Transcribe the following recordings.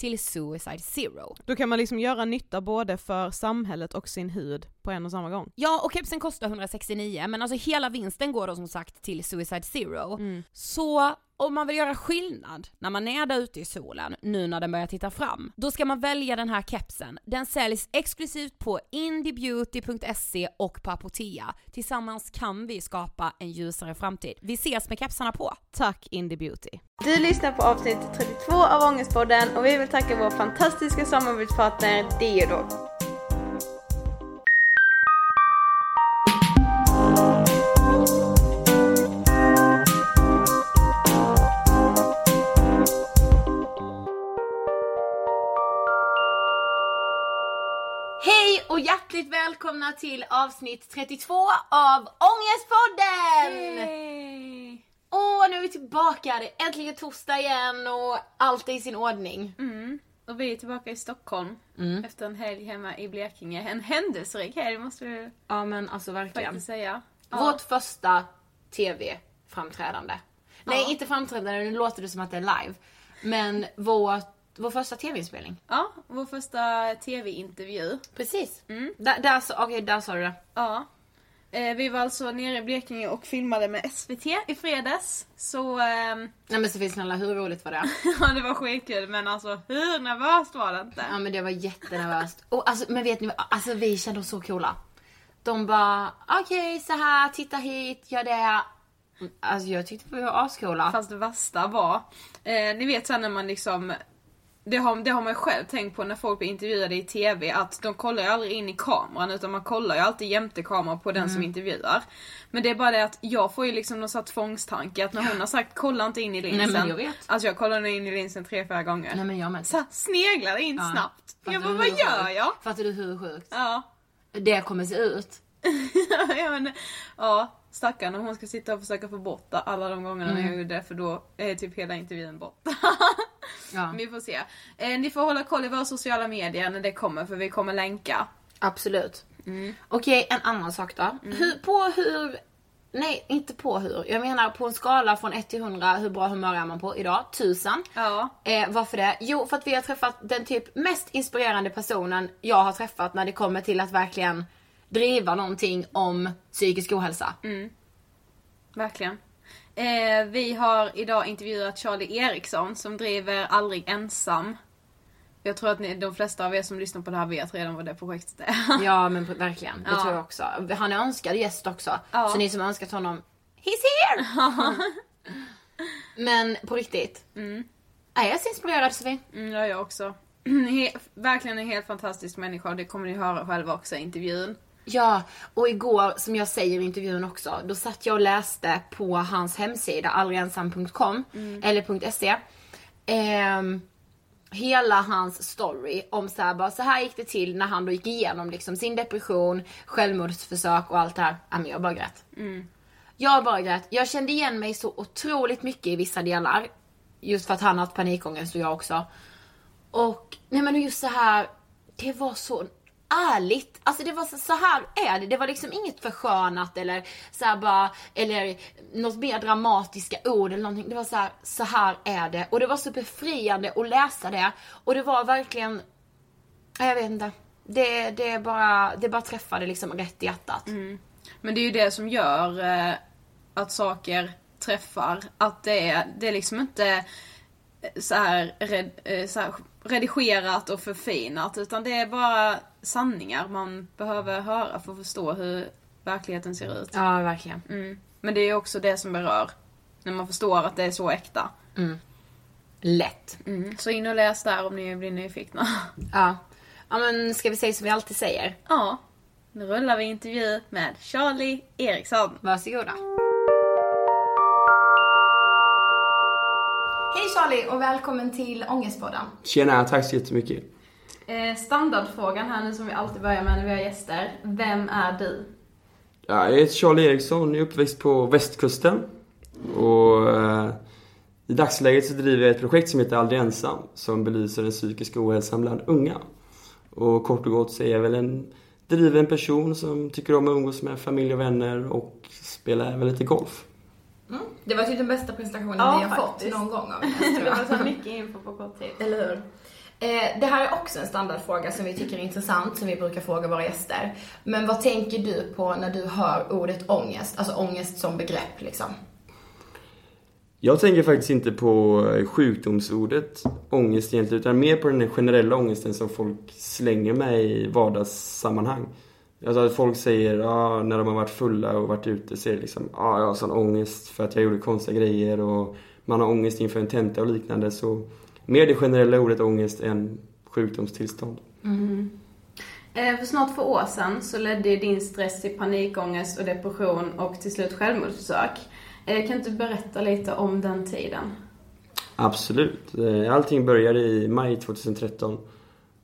till Suicide Zero. Då kan man liksom göra nytta både för samhället och sin hud på en och samma gång. Ja, och kepsen kostar 169 men alltså hela vinsten går då som sagt till Suicide Zero. Mm. Så om man vill göra skillnad när man är där ute i solen, nu när den börjar titta fram, då ska man välja den här kepsen. Den säljs exklusivt på indiebeauty.se och på Apotea. Tillsammans kan vi skapa en ljusare framtid. Vi ses med kepsarna på. Tack Indie Beauty. Du lyssnar på avsnitt 32 av Ångestpodden och vi vill tacka vår fantastiska samarbetspartner Deodor. Och hjärtligt välkomna till avsnitt 32 av Ångestpodden! Yay. Åh, nu är vi tillbaka, det är äntligen torsdag igen och allt är i sin ordning. Mm. Och vi är tillbaka i Stockholm Mm. efter en helg hemma i Blekinge. En händelserik helg måste vi Ja men alltså verkligen. säga. Ja. Vårt första TV-framträdande. Nej, Ja. inte framträdande, nu låter det som att det är live. Men vår, vår första TV-inspelning. Ja, vår första tv-intervju. Precis. Mm. Där, där, okej, där sa du det. Ja. Eh, vi var alltså nere i Blekinge och filmade med SVT i fredags. Så ehm, Nej men Sofie snälla, hur roligt var det? ja, det var skitkul men alltså hur nervöst var det inte? Ja men det var jättenervöst. Och alltså, men vet ni alltså vi kände oss så coola. De bara, okej så här, titta hit, gör det. Alltså jag tyckte vi var ascoola. Fast det värsta var, eh, ni vet sen när man liksom det har, det har man ju själv tänkt på när folk blir intervjuade i TV att de kollar ju aldrig in i kameran utan man kollar ju alltid jämte kameran på den Mm. som intervjuar. Men det är bara det att jag får ju liksom någon sån tvångstanke att när hon har sagt kolla inte in i linsen. men jag vet. Alltså jag kollar in i linsen tre, fyra gånger. Nej men jag med. Så sneglar in Ja. snabbt. Fattar jag bara, vad gör sjukt? jag? Fattar du hur sjukt Ja. det kommer se ut? ja, men, ja, stackarn om hon ska sitta och försöka få bort alla de gångerna Mm. jag gjorde det för då är typ hela intervjun bort. Ja. Vi får se. Eh, ni får hålla koll i våra sociala medier när det kommer för vi kommer länka. Absolut. Okej, en annan sak då. Hur, på hur... Nej, inte på hur. Jag menar på en skala från 1 till 100, hur bra humör är man på idag? 1000. Ja. Eh, varför det? Jo, för att vi har träffat den typ mest inspirerande personen jag har träffat när det kommer till att verkligen driva någonting om psykisk ohälsa. Verkligen. Eh, vi har idag intervjuat Charlie Eriksson som driver Aldrig Ensam. Jag tror att ni, de flesta av er som lyssnar på det här vet redan vad det projektet är. Ja men verkligen, det Ja. tror jag också. Han är önskad gäst också. Ja. Så ni som önskat honom, he's here! men på riktigt. Är jag så inspirerad Sofie? Mm, ja, jag också. He- verkligen en helt fantastisk människa och det kommer ni höra själva också i intervjun. Ja, och igår som jag säger i intervjun också, då satt jag och läste på hans hemsida aldrigensam.com eller .se. Ehm, hela hans story om så här, bara, så här gick det till när han då gick igenom liksom sin depression, självmordsförsök och allt det här. Ja, men jag bara grät. Jag bara grät. Jag kände igen mig så otroligt mycket i vissa delar. Just för att han har haft panikångest och jag också. Och nej men just så här, det var så ärligt. Alltså det var så, så här är det. Det var liksom inget förskönat eller så här bara, eller något mer dramatiska ord eller någonting. Det var så här, så här är det. Och det var så befriande att läsa det. Och det var verkligen, jag vet inte. Det, det bara, det bara träffade liksom rätt i hjärtat. Mm. Men det är ju det som gör eh, att saker träffar. Att det är, det är liksom inte så här, red, eh, så här redigerat och förfinat. Utan det är bara sanningar man behöver höra för att förstå hur verkligheten ser ut. Ja, verkligen. Mm. Men det är ju också det som berör. När man förstår att det är så äkta. Lätt. Mm. Så in och läs där om ni blir nyfikna. Ja. Ja men ska vi säga som vi alltid säger? ja, nu rullar vi intervju med Charlie Eriksson. Varsågoda. Hej Charlie och välkommen till Ångestpodden. Tjena, tack så jättemycket. Eh, standardfrågan här nu som vi alltid börjar med när vi har gäster. Vem är du? Ja, jag heter Charlie Eriksson, jag är uppväxt på västkusten. Och eh, i dagsläget så driver jag ett projekt som heter Aldrig ensam, som belyser den psykiska ohälsan bland unga. Och kort och gott så är jag väl en driven person som tycker om att umgås med familj och vänner och spela även lite golf. Det var typ den bästa presentationen Ja, vi har faktiskt. fått någon gång av Det var så mycket info på kort tid. Eller hur? Eh, det här är också en standardfråga som vi tycker är intressant, som vi brukar fråga våra gäster. Men vad tänker du på när du hör ordet ångest? Alltså ångest som begrepp liksom. Jag tänker faktiskt inte på eh, sjukdomsordet ångest egentligen, utan mer på den generella ångesten som folk slänger med i vardagssammanhang. Alltså att folk säger, ja, när de har varit fulla och varit ute det liksom, ja, jag har sån ångest för att jag gjorde konstiga grejer och man har ångest inför en tenta och liknande. Så mer det generella ordet ångest än sjukdomstillstånd. Eh, för snart två år sedan så ledde din stress till panikångest och depression och till slut självmordsförsök. Eh, kan inte du berätta lite om den tiden? Absolut. Eh, Allting började i maj 2013.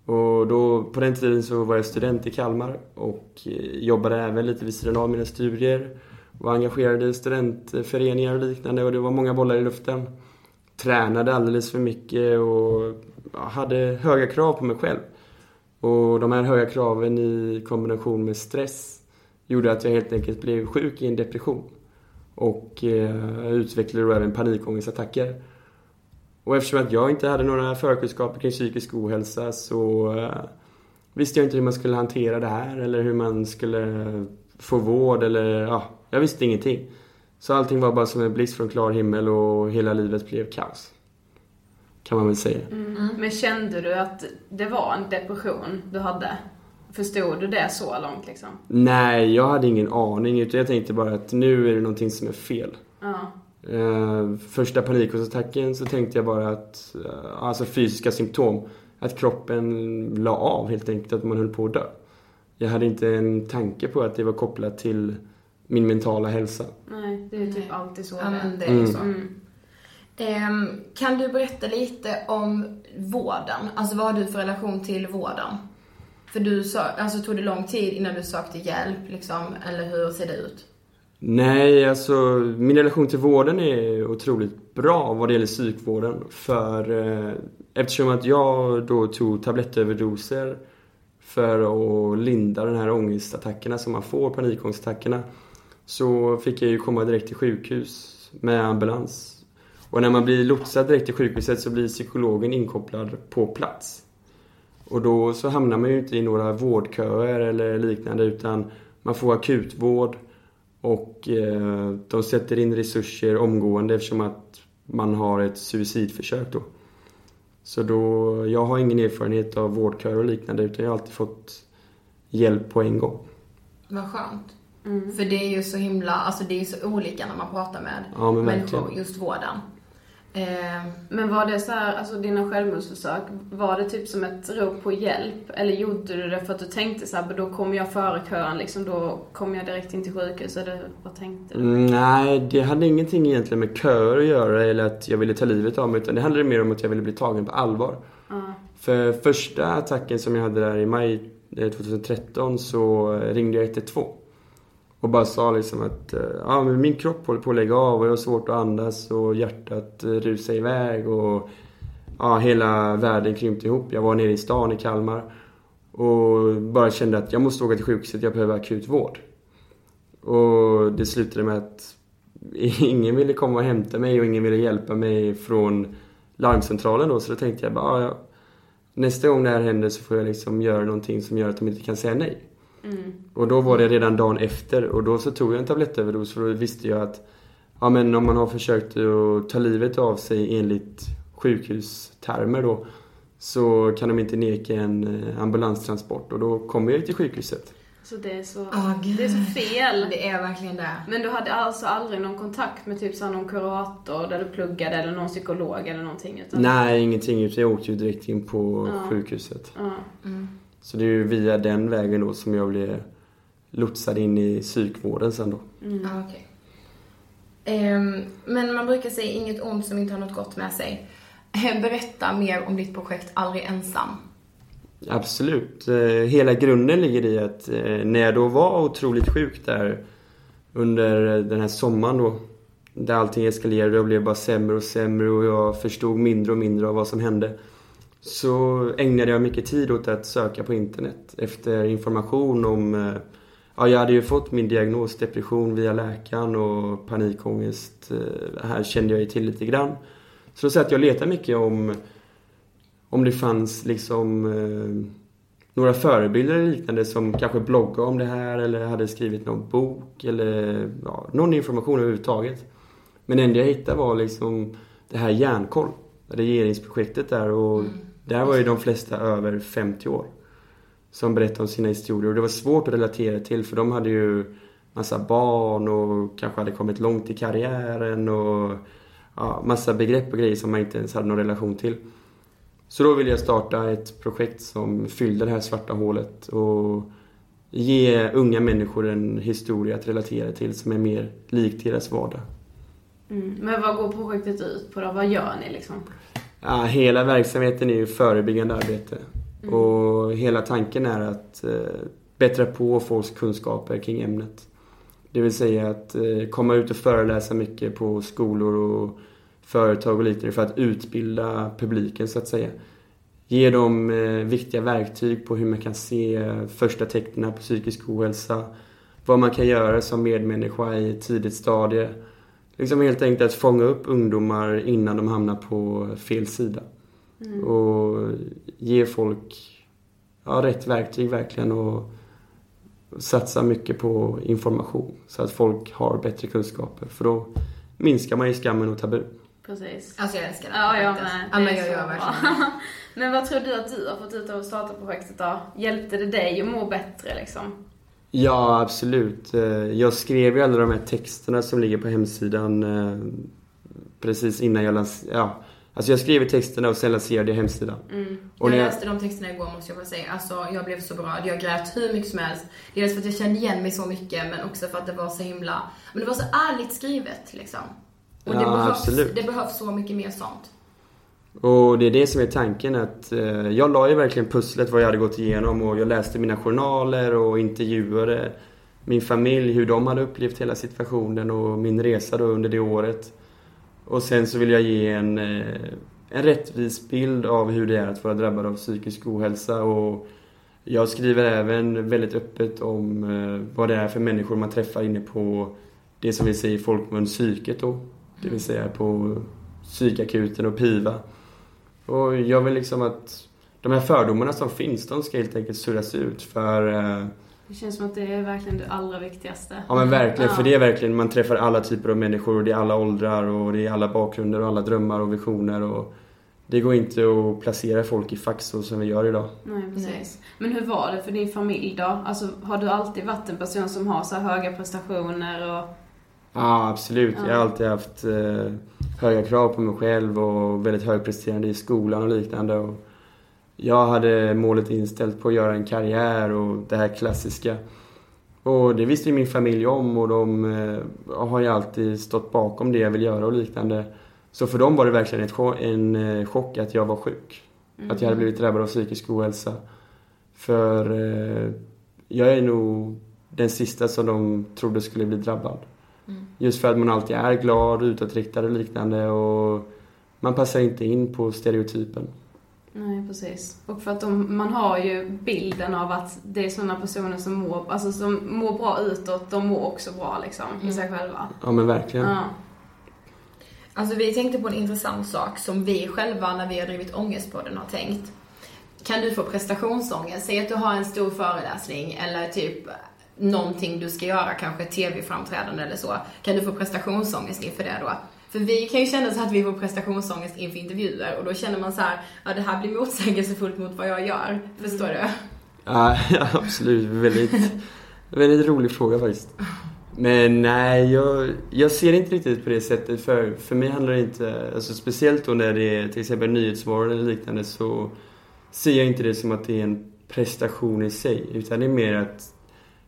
Och då, på den tiden så var jag student i Kalmar och eh, jobbade även lite vid sidan av mina studier. Var engagerad i studentföreningar och liknande och det var många bollar i luften. Tränade alldeles för mycket och hade höga krav på mig själv. Och de här höga kraven i kombination med stress gjorde att jag helt enkelt blev sjuk i en depression. Och eh, utvecklade då även panikångestattacker. Och eftersom att jag inte hade några förkunskaper kring psykisk ohälsa så eh, visste jag inte hur man skulle hantera det här eller hur man skulle få vård eller ja, jag visste ingenting. Så allting var bara som en blixt från klar himmel och hela livet blev kaos. Kan man väl säga. Men kände du att det var en depression du hade? Förstod du det så långt liksom? Nej, jag hade ingen aning utan jag tänkte bara att nu är det någonting som är fel. Ja. Eh, första panikångestattacken så tänkte jag bara att, eh, alltså fysiska symptom, att kroppen la av helt enkelt, att man höll på att dö. Jag hade inte en tanke på att det var kopplat till min mentala hälsa. Nej, det är typ alltid så Ja, men det är Mm. så. Mm. Ehm, kan du berätta lite om vården? Alltså vad har du för relation till vården? För du sa, alltså tog det lång tid innan du sökte hjälp liksom, eller hur ser det ut? Nej, alltså min relation till vården är otroligt bra vad det gäller psykvården. För eh, eftersom att jag då tog tablettöverdoser för att linda den här ångestattackerna som man får, panikångestattackerna. Så fick jag ju komma direkt till sjukhus med ambulans. Och när man blir lotsad direkt till sjukhuset så blir psykologen inkopplad på plats. Och då så hamnar man ju inte i några vårdköer eller liknande utan man får akutvård och eh, de sätter in resurser omgående eftersom att man har ett suicidförsök då. Så då, jag har ingen erfarenhet av vårdköer och liknande utan jag har alltid fått hjälp på en gång. Vad skönt. Mm. För det är ju så himla, alltså det är ju så olika när man pratar med Ja, men människor, verkligen. just vården. Ehm, Men var det så här, alltså dina självmordsförsök, var det typ som ett rop på hjälp? Eller gjorde du det för att du tänkte så här, "Men då kommer jag före kön liksom, då kommer jag direkt in till sjukhus, eller vad tänkte du? Mm, Nej, det hade ingenting egentligen med köer att göra eller att jag ville ta livet av mig utan det handlade mer om att jag ville bli tagen på allvar. Ja. För första attacken som jag hade där i maj eh, 2013 så eh, ringde jag 112. Och bara sa liksom att eh, ja, men min kropp håller på att lägga av och jag har svårt att andas och hjärtat eh, rusar iväg och ja, hela världen krympte ihop. Jag var nere i stan i Kalmar och bara kände att jag måste åka till sjukhuset, jag behöver akut vård. Och det slutade med att ingen ville komma och hämta mig och ingen ville hjälpa mig från larmcentralen då så då tänkte jag bara, ja, nästa gång det här händer så får jag liksom göra någonting som gör att de inte kan säga nej. Mm. Och då var det redan dagen efter och då så tog jag en tablettöverdos för då visste jag att ja men om man har försökt att ta livet av sig enligt sjukhustermer då så kan de inte neka en eh, ambulanstransport och då kommer jag till sjukhuset. Så det är så, gud. det är så fel. det är verkligen det. Men du hade alltså aldrig någon kontakt med typ så någon kurator där du pluggade eller någon psykolog eller någonting? Utan... Nej, ingenting jag åkte ju direkt in på Ja. sjukhuset. Ja. Så det är ju via den vägen då som jag blev lotsad in i psykvården sen då. Ja, okej. Ehm, men man brukar säga inget ont som inte har något gott med sig. Eh, Berätta mer om ditt projekt Aldrig ensam. Absolut. Eh, Hela grunden ligger i att eh, när jag då var otroligt sjuk där under den här sommaren då där allting eskalerade och blev bara sämre och sämre och jag förstod mindre och mindre av vad som hände. Så ägnade jag mycket tid åt att söka på internet efter information om eh, Ja, jag hade ju fått min diagnos depression via läkaren och panikångest. Det här kände jag ju till lite grann. Så då satt jag och letade mycket om om det fanns liksom eh, några förebilder eller liknande som kanske bloggade om det här eller hade skrivit någon bok eller ja, någon information överhuvudtaget. Men det enda jag hittade var liksom det här Järnkoll, regeringsprojektet där och mm där var ju de flesta över 50 år. Som berättade om sina historier och det var svårt att relatera till för de hade ju massa barn och kanske hade kommit långt i karriären och ja, massa begrepp och grejer som man inte ens hade någon relation till. Så då ville jag starta ett projekt som fyllde det här svarta hålet och ge unga människor en historia att relatera till som är mer lik deras vardag. Mm. Men vad går projektet ut på då? Vad gör ni liksom? Ja, hela verksamheten är ju förebyggande arbete. Och hela tanken är att eh, bättra på folks kunskaper kring ämnet. Det vill säga att eh, komma ut och föreläsa mycket på skolor och företag och liknande för att utbilda publiken så att säga. Ge dem eh, viktiga verktyg på hur man kan se första tecknen på psykisk ohälsa. Vad man kan göra som medmänniska i ett tidigt stadie. Liksom helt enkelt att fånga upp ungdomar innan de hamnar på fel sida. Och ge folk ja, rätt verktyg verkligen och satsa mycket på information så att folk har bättre kunskaper. För då minskar man ju skammen och tabu. Precis. Alltså jag älskar det Ja, jag med. Ja, Det men jag gör verkligen. Men vad tror du att du har fått ut av att starta projektet då? Hjälpte det dig att må bättre liksom? Ja, absolut. Eh, jag skrev ju alla de här texterna som ligger på hemsidan eh, precis innan jag lanserade. Ja, alltså jag skrev texterna och sen lanserade jag hemsidan. Mm. Och jag läste de texterna igår måste jag bara säga. Alltså jag blev så berörd. Jag grät hur mycket som helst. Dels för att jag kände igen mig så mycket men också för att det var så himla, men det var så ärligt skrivet liksom. Och ja, det, behövs, absolut. det behövs så mycket mer sånt. Och det är det som är tanken att eh, jag la ju verkligen pusslet vad jag hade gått igenom och jag läste mina journaler och intervjuade min familj, hur de hade upplevt hela situationen och min resa då under det året. Och sen så vill jag ge en, eh, en rättvis bild av hur det är att vara drabbad av psykisk ohälsa och jag skriver även väldigt öppet om eh, vad det är för människor man träffar inne på det som vi säger i folkmun psyket då. Det vill säga på psykakuten och PIVA. Och jag vill liksom att de här fördomarna som finns, de ska helt enkelt suddas ut för eh, det känns som att det är verkligen det allra viktigaste. Ja men verkligen, ja. för det är verkligen, man träffar alla typer av människor och det är alla åldrar och det är alla bakgrunder och alla drömmar och visioner och det går inte att placera folk i fack så som vi gör idag. Nej, precis. Men hur var det för din familj då? Alltså, har du alltid varit en person som har så höga prestationer och... Ja, absolut. Ja. Jag har alltid haft eh, höga krav på mig själv och väldigt högpresterande i skolan och liknande. Och jag hade målet inställt på att göra en karriär och det här klassiska. Och det visste ju min familj om och de eh, har ju alltid stått bakom det jag vill göra och liknande. Så för dem var det verkligen ett, en eh, chock att jag var sjuk. Mm. Att jag hade blivit drabbad av psykisk ohälsa. För eh, jag är nog den sista som de trodde skulle bli drabbad. Mm. Just för att man alltid är glad, utåtriktad och liknande och man passar inte in på stereotypen. Nej, precis. Och för att de, man har ju bilden av att det är sådana personer som mår, alltså som mår bra utåt, de mår också bra liksom, mm. i sig själva. Ja, men verkligen. Ja. Alltså vi tänkte på en intressant sak som vi själva, när vi har drivit Ångestpodden, har tänkt. Kan du få prestationsångest? Säg att du har en stor föreläsning eller typ någonting du ska göra, kanske ett tv-framträdande eller så. Kan du få prestationsångest inför det då? För vi kan ju känna så att vi får prestationsångest inför intervjuer och då känner man så här, ja det här blir motsägelsefullt mot vad jag gör. Förstår du? Ja, absolut. Väldigt, väldigt rolig fråga faktiskt. Men nej, jag, jag ser inte riktigt på det sättet. För, för mig handlar det inte, alltså speciellt då när det är till exempel Nyhetsmorgon eller liknande så ser jag inte det som att det är en prestation i sig. Utan det är mer att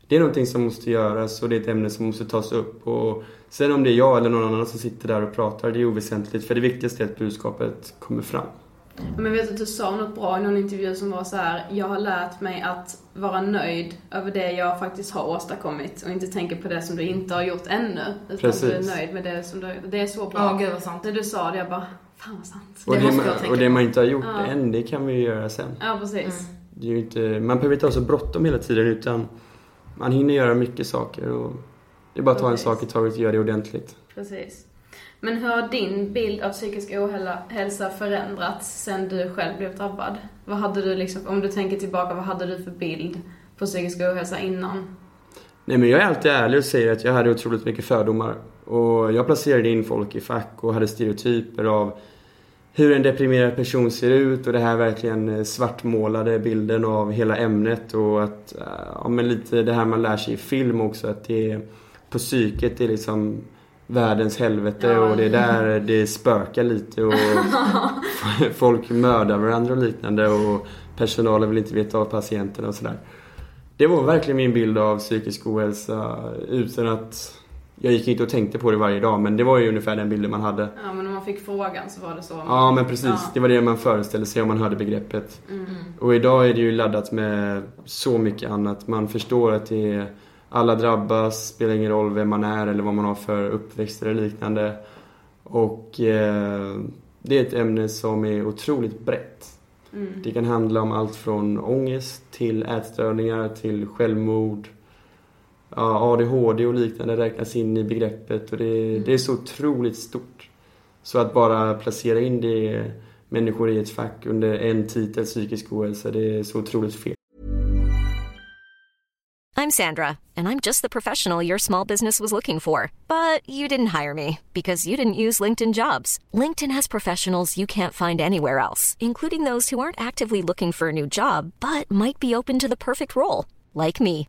det är någonting som måste göras och det är ett ämne som måste tas upp. Och sen om det är jag eller någon annan som sitter där och pratar, det är oväsentligt. För det viktigaste är att budskapet kommer fram. Men jag vet att du sa något bra i någon intervju som var så här: jag har lärt mig att vara nöjd över det jag faktiskt har åstadkommit och inte tänka på det som du inte har gjort ännu. Utan Precis. du är nöjd med det som du Det är så bra. Ja, gud vad sant. Det du sa, det jag bara, fan vad sant. Och det, det man, och det man inte har gjort ja. än, det kan vi ju göra sen. Ja, precis. Mm. Det är ju inte, man behöver inte ha så bråttom hela tiden utan man hinner göra mycket saker och det är bara att ta en sak i taget och göra det ordentligt. Precis. Men hur har din bild av psykisk ohälsa förändrats sen du själv blev drabbad? Vad hade du liksom, om du tänker tillbaka, vad hade du för bild på psykisk ohälsa innan? Nej men jag är alltid ärlig och säger att jag hade otroligt mycket fördomar. Och jag placerade in folk i fack och hade stereotyper av hur en deprimerad person ser ut och det här verkligen eh, svartmålade bilden av hela ämnet och att, eh, ja men lite det här man lär sig i film också att det är på psyket det är liksom världens helvete ja. och det är där det spökar lite och folk mördar varandra och liknande och personalen vill inte veta av patienterna och sådär. Det var verkligen min bild av psykisk ohälsa utan att jag gick inte och tänkte på det varje dag men det var ju ungefär den bilden man hade. Ja men om man fick frågan så var det så. Ja men precis. Ja. Det var det man föreställde sig om man hörde begreppet. Mm. Och idag är det ju laddat med så mycket annat. Man förstår att det är alla drabbas, spelar ingen roll vem man är eller vad man har för uppväxt eller liknande. Och eh, det är ett ämne som är otroligt brett. Mm. Det kan handla om allt från ångest till ätstörningar till självmord ja, ADHD och liknande räknas in i begreppet och det, mm. det är så otroligt stort. Så att bara placera in det människor i ett fack under en titel psykisk ohälsa, det är så otroligt fel. I'm Sandra and I'm just the professional your small business was looking for. But you didn't hire me because you didn't use LinkedIn jobs. LinkedIn has professionals you can't find anywhere else, including those who aren't actively looking for a new job but might be open to the perfect role, like me.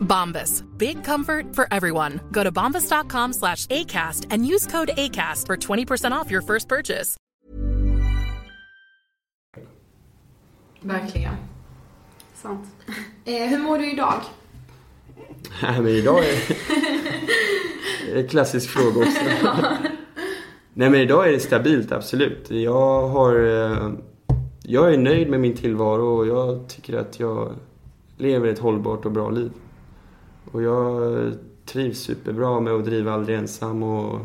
Bombas. Big comfort for everyone. Go to bombas.com slash ACAST and use code ACAST for 20% off your first purchase. Verkligen. Sant. Eh, hur mår du idag? Nej, men idag är det en klassisk fråga också. Nej, men idag är det stabilt, absolut. Jag har... eh, Jag är nöjd med min tillvaro och jag tycker att jag lever ett hållbart och bra liv. Och jag trivs superbra med att driva Aldrig Ensam och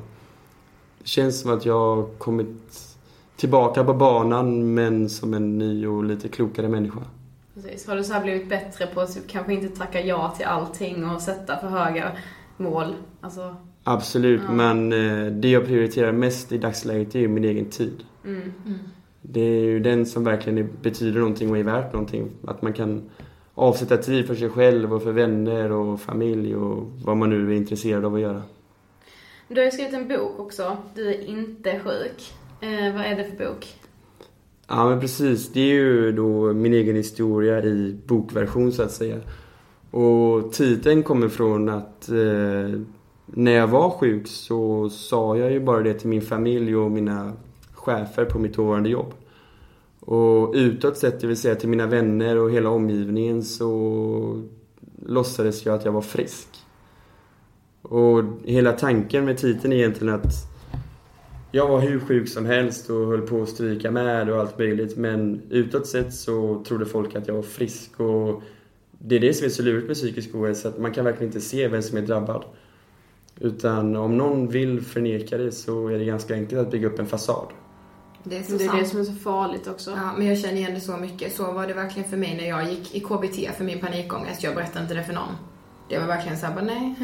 det känns som att jag har kommit tillbaka på banan men som en ny och lite klokare människa. Precis. Har du så här blivit bättre på att typ kanske inte tacka ja till allting och sätta för höga mål? Alltså, Absolut, Ja. men eh, det jag prioriterar mest i dagsläget är ju min egen tid. mm. Det är ju den som verkligen betyder någonting och är värt någonting. Att man kan avsätta tid för sig själv och för vänner och familj och vad man nu är intresserad av att göra. Du har ju skrivit en bok också, Du är inte sjuk. Eh, vad är det för bok? Ja men precis, det är ju då min egen historia i bokversion så att säga. Och titeln kommer från att eh, när jag var sjuk så sa jag ju bara det till min familj och mina chefer på mitt dåvarande jobb. Och utåt sett, det vill säga till mina vänner och hela omgivningen så låtsades jag att jag var frisk. Och hela tanken med titeln är egentligen att jag var hur sjuk som helst och höll på att stryka med och allt möjligt men utåt sett så trodde folk att jag var frisk och det är det som är så lurigt med psykisk ohälsa, att man kan verkligen inte se vem som är drabbad. Utan om någon vill förneka det så är det ganska enkelt att bygga upp en fasad. Det är så Det är sant. det som är så farligt också. Ja, men jag känner igen det så mycket. Så var det verkligen för mig när jag gick i KBT för min panikångest. Jag berättade inte det för någon. Det var verkligen såhär, bara nej.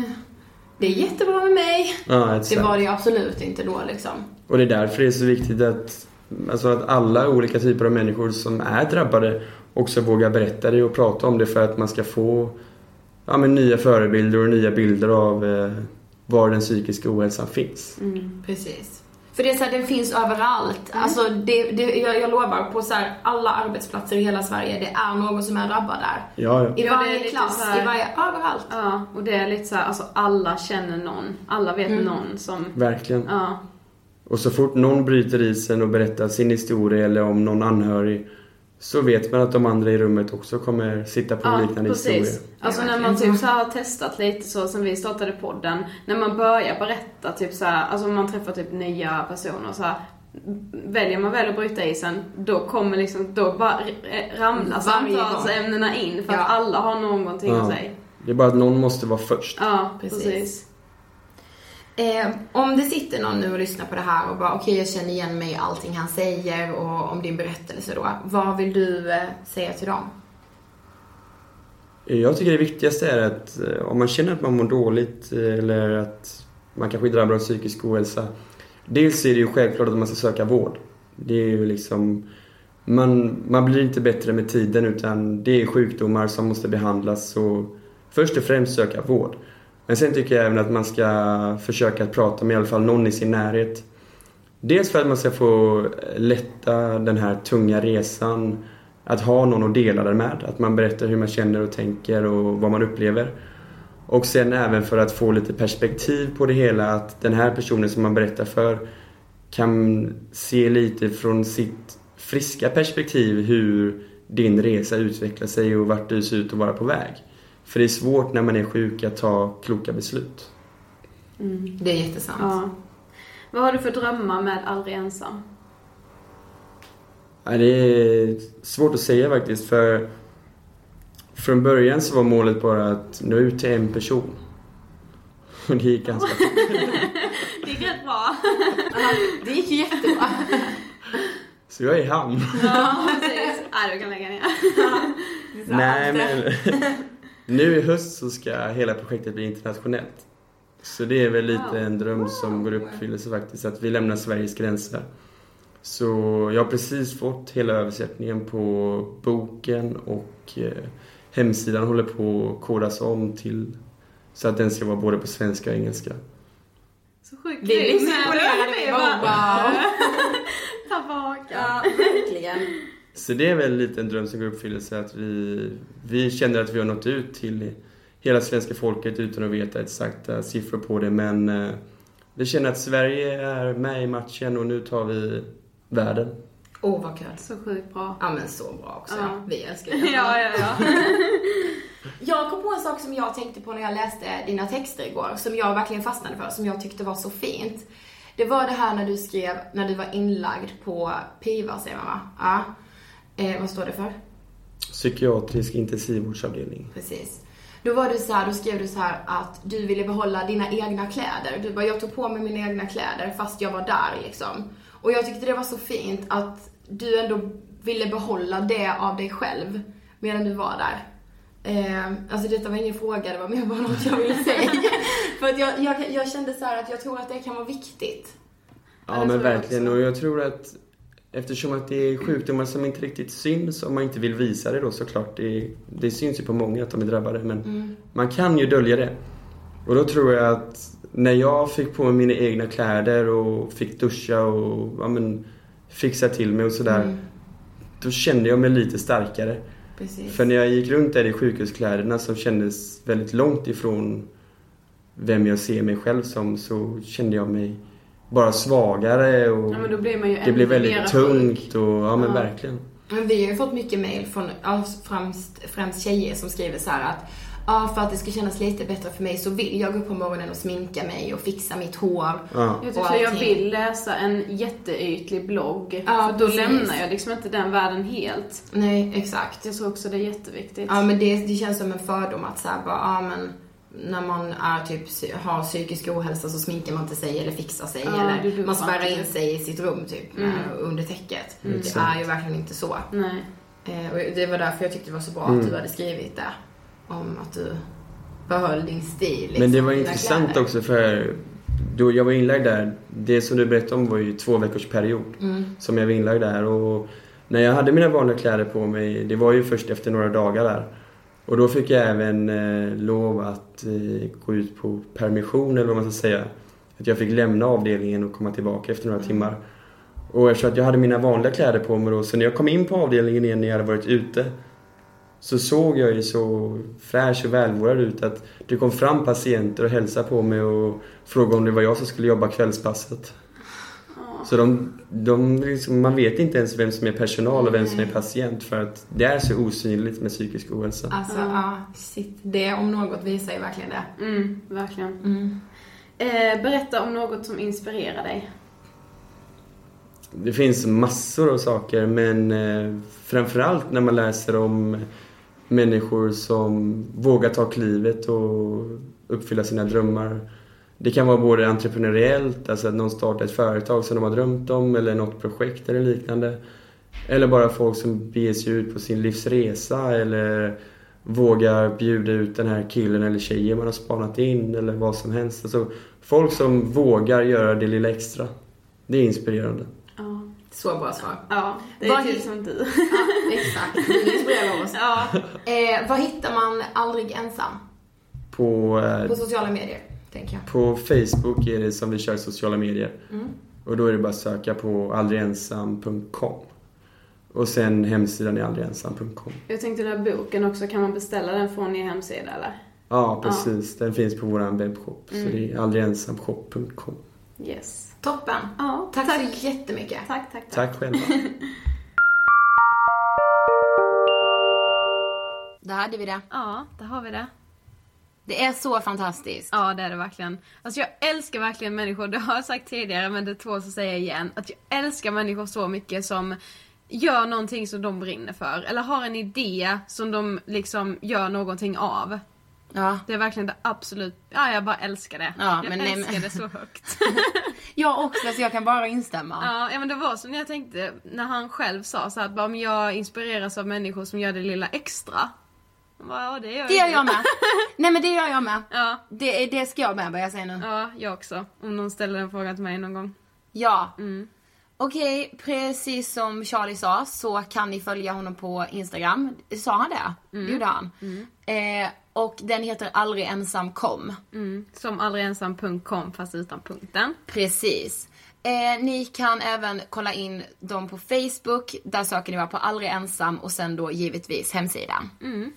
Det är jättebra med mig. Ja, Det exakt. var det ju absolut inte då liksom. Och det är därför det är så viktigt att, alltså att alla olika typer av människor som är drabbade också vågar berätta det och prata om det för att man ska få ja, men nya förebilder och nya bilder av eh, var den psykiska ohälsan finns. Mm, precis. För det är så här, den finns överallt. Alltså det, det, jag, jag lovar, på så här, alla arbetsplatser i hela Sverige, det är någon som är drabbad där. Ja, ja. I Ja, varje lite klass, här- i varje, överallt. Ja, och det är lite så här, alltså alla känner någon. Alla vet Mm. någon som... Verkligen. Ja. Och så fort någon bryter isen och berättar sin historia eller om någon anhörig så vet man att de andra i rummet också kommer sitta på en liknande historia. Alltså Ja, när man typ så har testat lite så sen vi startade podden, när man börjar berätta typ så här, alltså man träffar typ nya personer så här, väljer man väl att bryta isen, då kommer liksom, då bara ramlar samtalsämnena in för Ja. att alla har någonting Ja. att säga. Det är bara att någon måste vara först. Ja, Precis. precis. Eh, om det sitter någon nu och lyssnar på det här och bara okej jag känner igen mig i allting han säger och om din berättelse då. Vad vill du eh, säga till dem? Jag tycker det viktigaste är att eh, om man känner att man mår dåligt eh, eller att man kanske drabbas av psykisk ohälsa. Dels är det ju självklart att man ska söka vård. Det är ju liksom man, man blir inte bättre med tiden utan det är sjukdomar som måste behandlas så först och främst söka vård. Men sen tycker jag även att man ska försöka att prata med i alla fall någon i sin närhet. Dels för att man ska få lätta den här tunga resan att ha någon att dela den med. Att man berättar hur man känner och tänker och vad man upplever. Och sen även för att få lite perspektiv på det hela att den här personen som man berättar för kan se lite från sitt friska perspektiv hur din resa utvecklar sig och vart du ser ut att vara på väg. För det är svårt när man är sjuk att ta kloka beslut. Mm. Det är jättesant. Ja. Vad har du för drömmar med Aldrig ensam? Ja, det är svårt att säga faktiskt för från början så var målet bara att nå ut till en person. Och det gick ganska Det gick rätt bra. det gick ju jättebra. Så jag är i hamn. Ja, precis. Nej, du kan lägga ner. Nej men nu i höst så ska hela projektet bli internationellt. Så det är väl lite en dröm som går i uppfyllelse faktiskt, att vi lämnar Sveriges gränser. Så jag har precis fått hela översättningen på boken och eh, hemsidan håller på att kodas om till så att den ska vara både på svenska och engelska. Så sjukt Vi. Vi bara wow. Tillbaka. Ja, verkligen. Så det är väl lite en dröm som går i uppfyllelse att vi, vi känner att vi har nått ut till hela svenska folket utan att veta exakta siffror på det men eh, vi känner att Sverige är med i matchen och nu tar vi världen. Åh, oh, vad kul. Så sjukt bra. Ja, men så bra också. Ja. Vi älskar det. Ja, ja, ja. Jag kom på en sak som jag tänkte på när jag läste dina texter igår, som jag verkligen fastnade för, som jag tyckte var så fint. Det var det här när du skrev, när du var inlagd på PIVA, säger man va? Ja. Eh, vad står det för? Psykiatrisk intensivvårdsavdelning. Precis. Då var det så här, då skrev du så här att du ville behålla dina egna kläder. Du bara, jag tog på mig mina egna kläder fast jag var där liksom. Och jag tyckte det var så fint att du ändå ville behålla det av dig själv medan du var där. Eh, alltså detta var ingen fråga, det var mer bara något jag ville säga. För att jag, jag, jag kände så här att jag tror att det kan vara viktigt. Ja men verkligen och jag tror att eftersom att det är sjukdomar som inte riktigt syns om man inte vill visa det då såklart. Det, det syns ju på många att de är drabbade men Mm. man kan ju dölja det. Och då tror jag att när jag fick på mig mina egna kläder och fick duscha och ja, men, fixa till mig och sådär. Mm. Då kände jag mig lite starkare. Precis. För när jag gick runt där i sjukhuskläderna som kändes väldigt långt ifrån vem jag ser mig själv som så kände jag mig bara svagare och Ja, men då blir man ju det mer väldigt tungt och ja men Ja. verkligen. Men vi har ju fått mycket mail från främst, främst tjejer som skriver så här att Ja, för att det ska kännas lite bättre för mig så vill jag gå upp på morgonen och sminka mig och fixa mitt hår. Ja. Jag, tycker jag vill läsa en jätteytlig blogg. Ja, för då precis. lämnar jag liksom inte den världen helt. Nej, exakt. Jag tror också det är jätteviktigt. Ja, men det, det känns som en fördom att såhär bara, ja men när man är typ, har psykisk ohälsa så sminkar man inte sig eller fixar sig Ja, du eller man spärrar in sig i sitt rum typ Mm. med, under täcket. Mm. Det är ju verkligen inte så. Nej. Eh, och det var därför jag tyckte det var så bra Mm. att du hade skrivit det. Om att du behöll din stil. Liksom, Men det var intressant kläder. också för då jag var inlagd där, det som du berättade om var ju två veckors period Mm. som jag var inlagd där och när jag hade mina vanliga kläder på mig, det var ju först efter några dagar där. Och då fick jag även eh, lov att eh, gå ut på permission eller vad man ska säga. Att jag fick lämna avdelningen och komma tillbaka efter några timmar. Och eftersom att jag hade mina vanliga kläder på mig då, så när jag kom in på avdelningen igen när jag hade varit ute så såg jag ju så fräsch och välvårdad ut att det kom fram patienter och hälsade på mig och frågade om det var jag som skulle jobba kvällspasset. Så de, de liksom, man vet inte ens vem som är personal och vem som är patient för att det är så osynligt med psykisk ohälsa. Alltså, ja, shit. Det om något visar ju verkligen det. Mm, verkligen. Mm. Eh, berätta om något som inspirerar dig. Det finns massor av saker men eh, framförallt när man läser om människor som vågar ta klivet och uppfylla sina drömmar. Det kan vara både entreprenöriellt, alltså att någon startar ett företag som de har drömt om eller något projekt eller liknande. Eller bara folk som beger sig ut på sin livsresa eller vågar bjuda ut den här killen eller tjejen man har spanat in eller vad som helst. Alltså, folk som vågar göra det lilla extra. Det är inspirerande. Ja. Så bra svar. Ja, det är hi- som du. Ja, exakt. Du inspirerar oss. Ja. Eh, vad hittar man aldrig ensam? På, eh, På sociala medier, tänker jag. på Facebook är det som vi kör sociala medier. Mm. Och då är det bara att söka på aldrigensam.com. Och sen hemsidan är aldrigensam.com. Jag tänkte den här boken också, kan man beställa den från er hemsida eller? Ja, precis. Den finns på vår webbshop. Så Mm. det är aldrigensamshop.com. Yes. Toppen. Ja, Tack, så jättemycket. Tack, tack, Tack själva. Där hade vi det. Ja, där har vi det. Det är så fantastiskt. Ja, det är det verkligen. Alltså jag älskar verkligen människor, det har jag sagt tidigare men det tål att säga igen. Att jag älskar människor så mycket som gör någonting som de brinner för. Eller har en idé som de liksom gör någonting av. Ja. Det är verkligen det absolut, ja jag bara älskar det. Ja, jag men nej, älskar men- det så högt. Jag också, så jag kan bara instämma. Ja, ja men det var som jag tänkte när han själv sa så att bara, men jag inspireras av människor som gör det lilla extra. Bara, ja, det gör Det gör jag med. Nej men det gör jag med. Ja. Det, det ska jag med börja säga nu. Ja, jag också. Om någon ställer den frågan till mig någon gång. Ja. Mm. Okej, precis som Charlie sa så kan ni följa honom på Instagram. Sa han det? Mm. Det gjorde han. Eh, och den heter aldrig ensam kom. Mm. Som aldrigensam.com fast utan punkten. Precis. Eh, ni kan även kolla in dem på Facebook. Där söker ni bara på aldrig ensam och sen då givetvis hemsidan. Mm.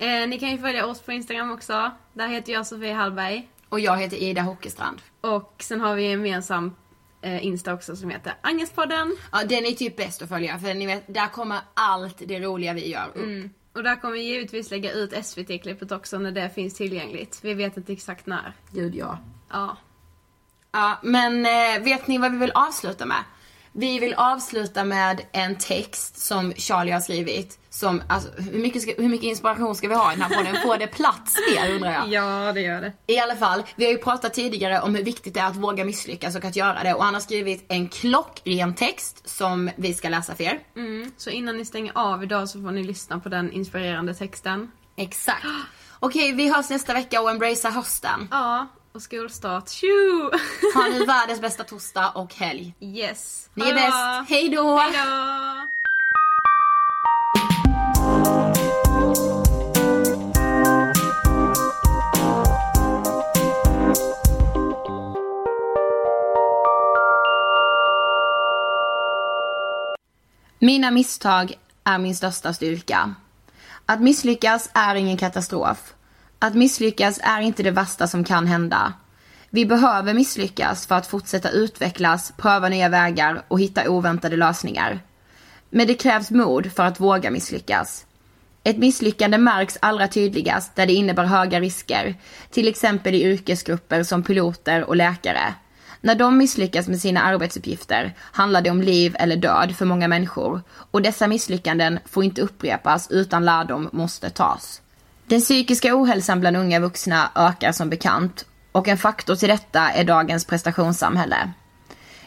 Eh, ni kan ju följa oss på Instagram också. Där heter jag Sofie Hallberg. Och jag heter Ida Hockestrand. Och sen har vi en gemensam eh, Insta också som heter Angespodden. Ja, den är typ bäst att följa för ni vet, där kommer allt det roliga vi gör upp. Mm. Och där kommer vi givetvis lägga ut SVT-klippet också när det finns tillgängligt. Vi vet inte exakt när. Gud ja. Ja. Ja, men eh, vet ni vad vi vill avsluta med? Vi vill avsluta med en text som Charlie har skrivit. Som, alltså, hur, mycket ska, hur mycket inspiration ska vi ha i den här podden? Får det plats mer undrar jag? Ja, det gör det. I alla fall, vi har ju pratat tidigare om hur viktigt det är att våga misslyckas och att göra det. Och han har skrivit en klockren text som vi ska läsa för er. Mm. Så innan ni stänger av idag så får ni lyssna på den inspirerande texten. Exakt. Okej, vi hörs nästa vecka och embracea hösten. Ja, och skolstart. Tjo! Ha nu världens bästa torsdag och helg. Yes. Ni är bäst. Hej då! Mina misstag är min största styrka. Att misslyckas är ingen katastrof. Att misslyckas är inte det värsta som kan hända. Vi behöver misslyckas för att fortsätta utvecklas, pröva nya vägar och hitta oväntade lösningar. Men det krävs mod för att våga misslyckas. Ett misslyckande märks allra tydligast där det innebär höga risker, till exempel i yrkesgrupper som piloter och läkare. När de misslyckas med sina arbetsuppgifter handlar det om liv eller död för många människor och dessa misslyckanden får inte upprepas utan lärdom måste tas. Den psykiska ohälsan bland unga vuxna ökar som bekant och en faktor till detta är dagens prestationssamhälle.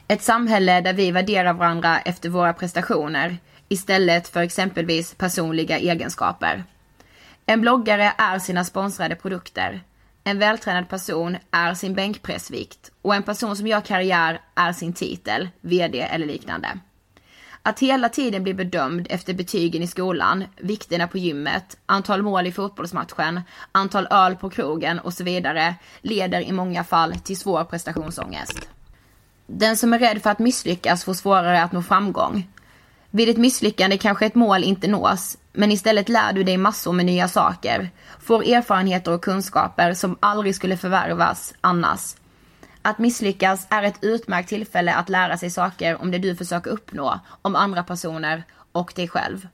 Ett samhälle där vi värderar varandra efter våra prestationer istället för exempelvis personliga egenskaper. En bloggare är sina sponsrade produkter. En vältränad person är sin bänkpressvikt och en person som gör karriär är sin titel, VD eller liknande. Att hela tiden bli bedömd efter betygen i skolan, vikterna på gymmet, antal mål i fotbollsmatchen, antal öl på krogen och så vidare leder i många fall till svår prestationsångest. Den som är rädd för att misslyckas får svårare att nå framgång. Vid ett misslyckande kanske ett mål inte nås, men istället lär du dig massor med nya saker, får erfarenheter och kunskaper som aldrig skulle förvärvas annars. Att misslyckas är ett utmärkt tillfälle att lära sig saker om det du försöker uppnå, om andra personer och dig själv.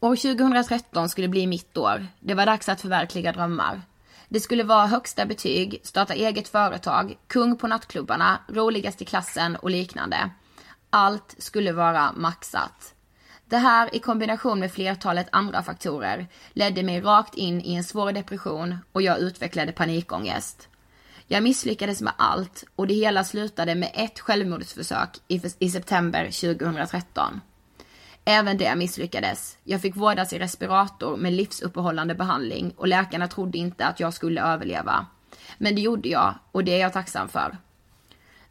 År 2013 skulle bli mitt år. Det var dags att förverkliga drömmar. Det skulle vara högsta betyg, starta eget företag, kung på nattklubbarna, roligast i klassen och liknande. Allt skulle vara maxat. Det här i kombination med flertalet andra faktorer ledde mig rakt in i en svår depression och jag utvecklade panikångest. Jag misslyckades med allt och det hela slutade med ett självmordsförsök i, i september 2013. Även det misslyckades. Jag fick vårdas i respirator med livsuppehållande behandling och läkarna trodde inte att jag skulle överleva. Men det gjorde jag och det är jag tacksam för.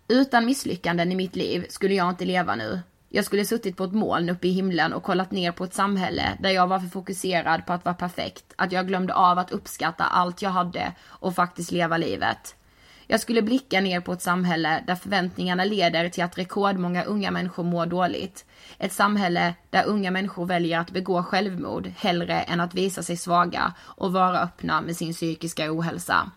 Utan misslyckanden i mitt liv skulle jag inte leva nu. Jag skulle suttit på ett moln uppe i himlen och kollat ner på ett samhälle där jag var för fokuserad på att vara perfekt, att jag glömde av att uppskatta allt jag hade och faktiskt leva livet. Jag skulle blicka ner på ett samhälle där förväntningarna leder till att rekordmånga unga människor mår dåligt. Ett samhälle där unga människor väljer att begå självmord hellre än att visa sig svaga och vara öppna med sin psykiska ohälsa.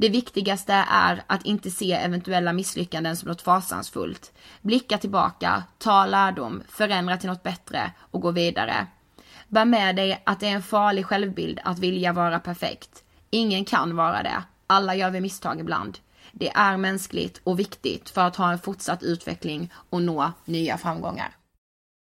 Det viktigaste är att inte se eventuella misslyckanden som något fasansfullt. Blicka tillbaka, ta lärdom, förändra till något bättre och gå vidare. Bär med dig att det är en farlig självbild att vilja vara perfekt. Ingen kan vara det. Alla gör vi misstag ibland. Det är mänskligt och viktigt för att ha en fortsatt utveckling och nå nya framgångar.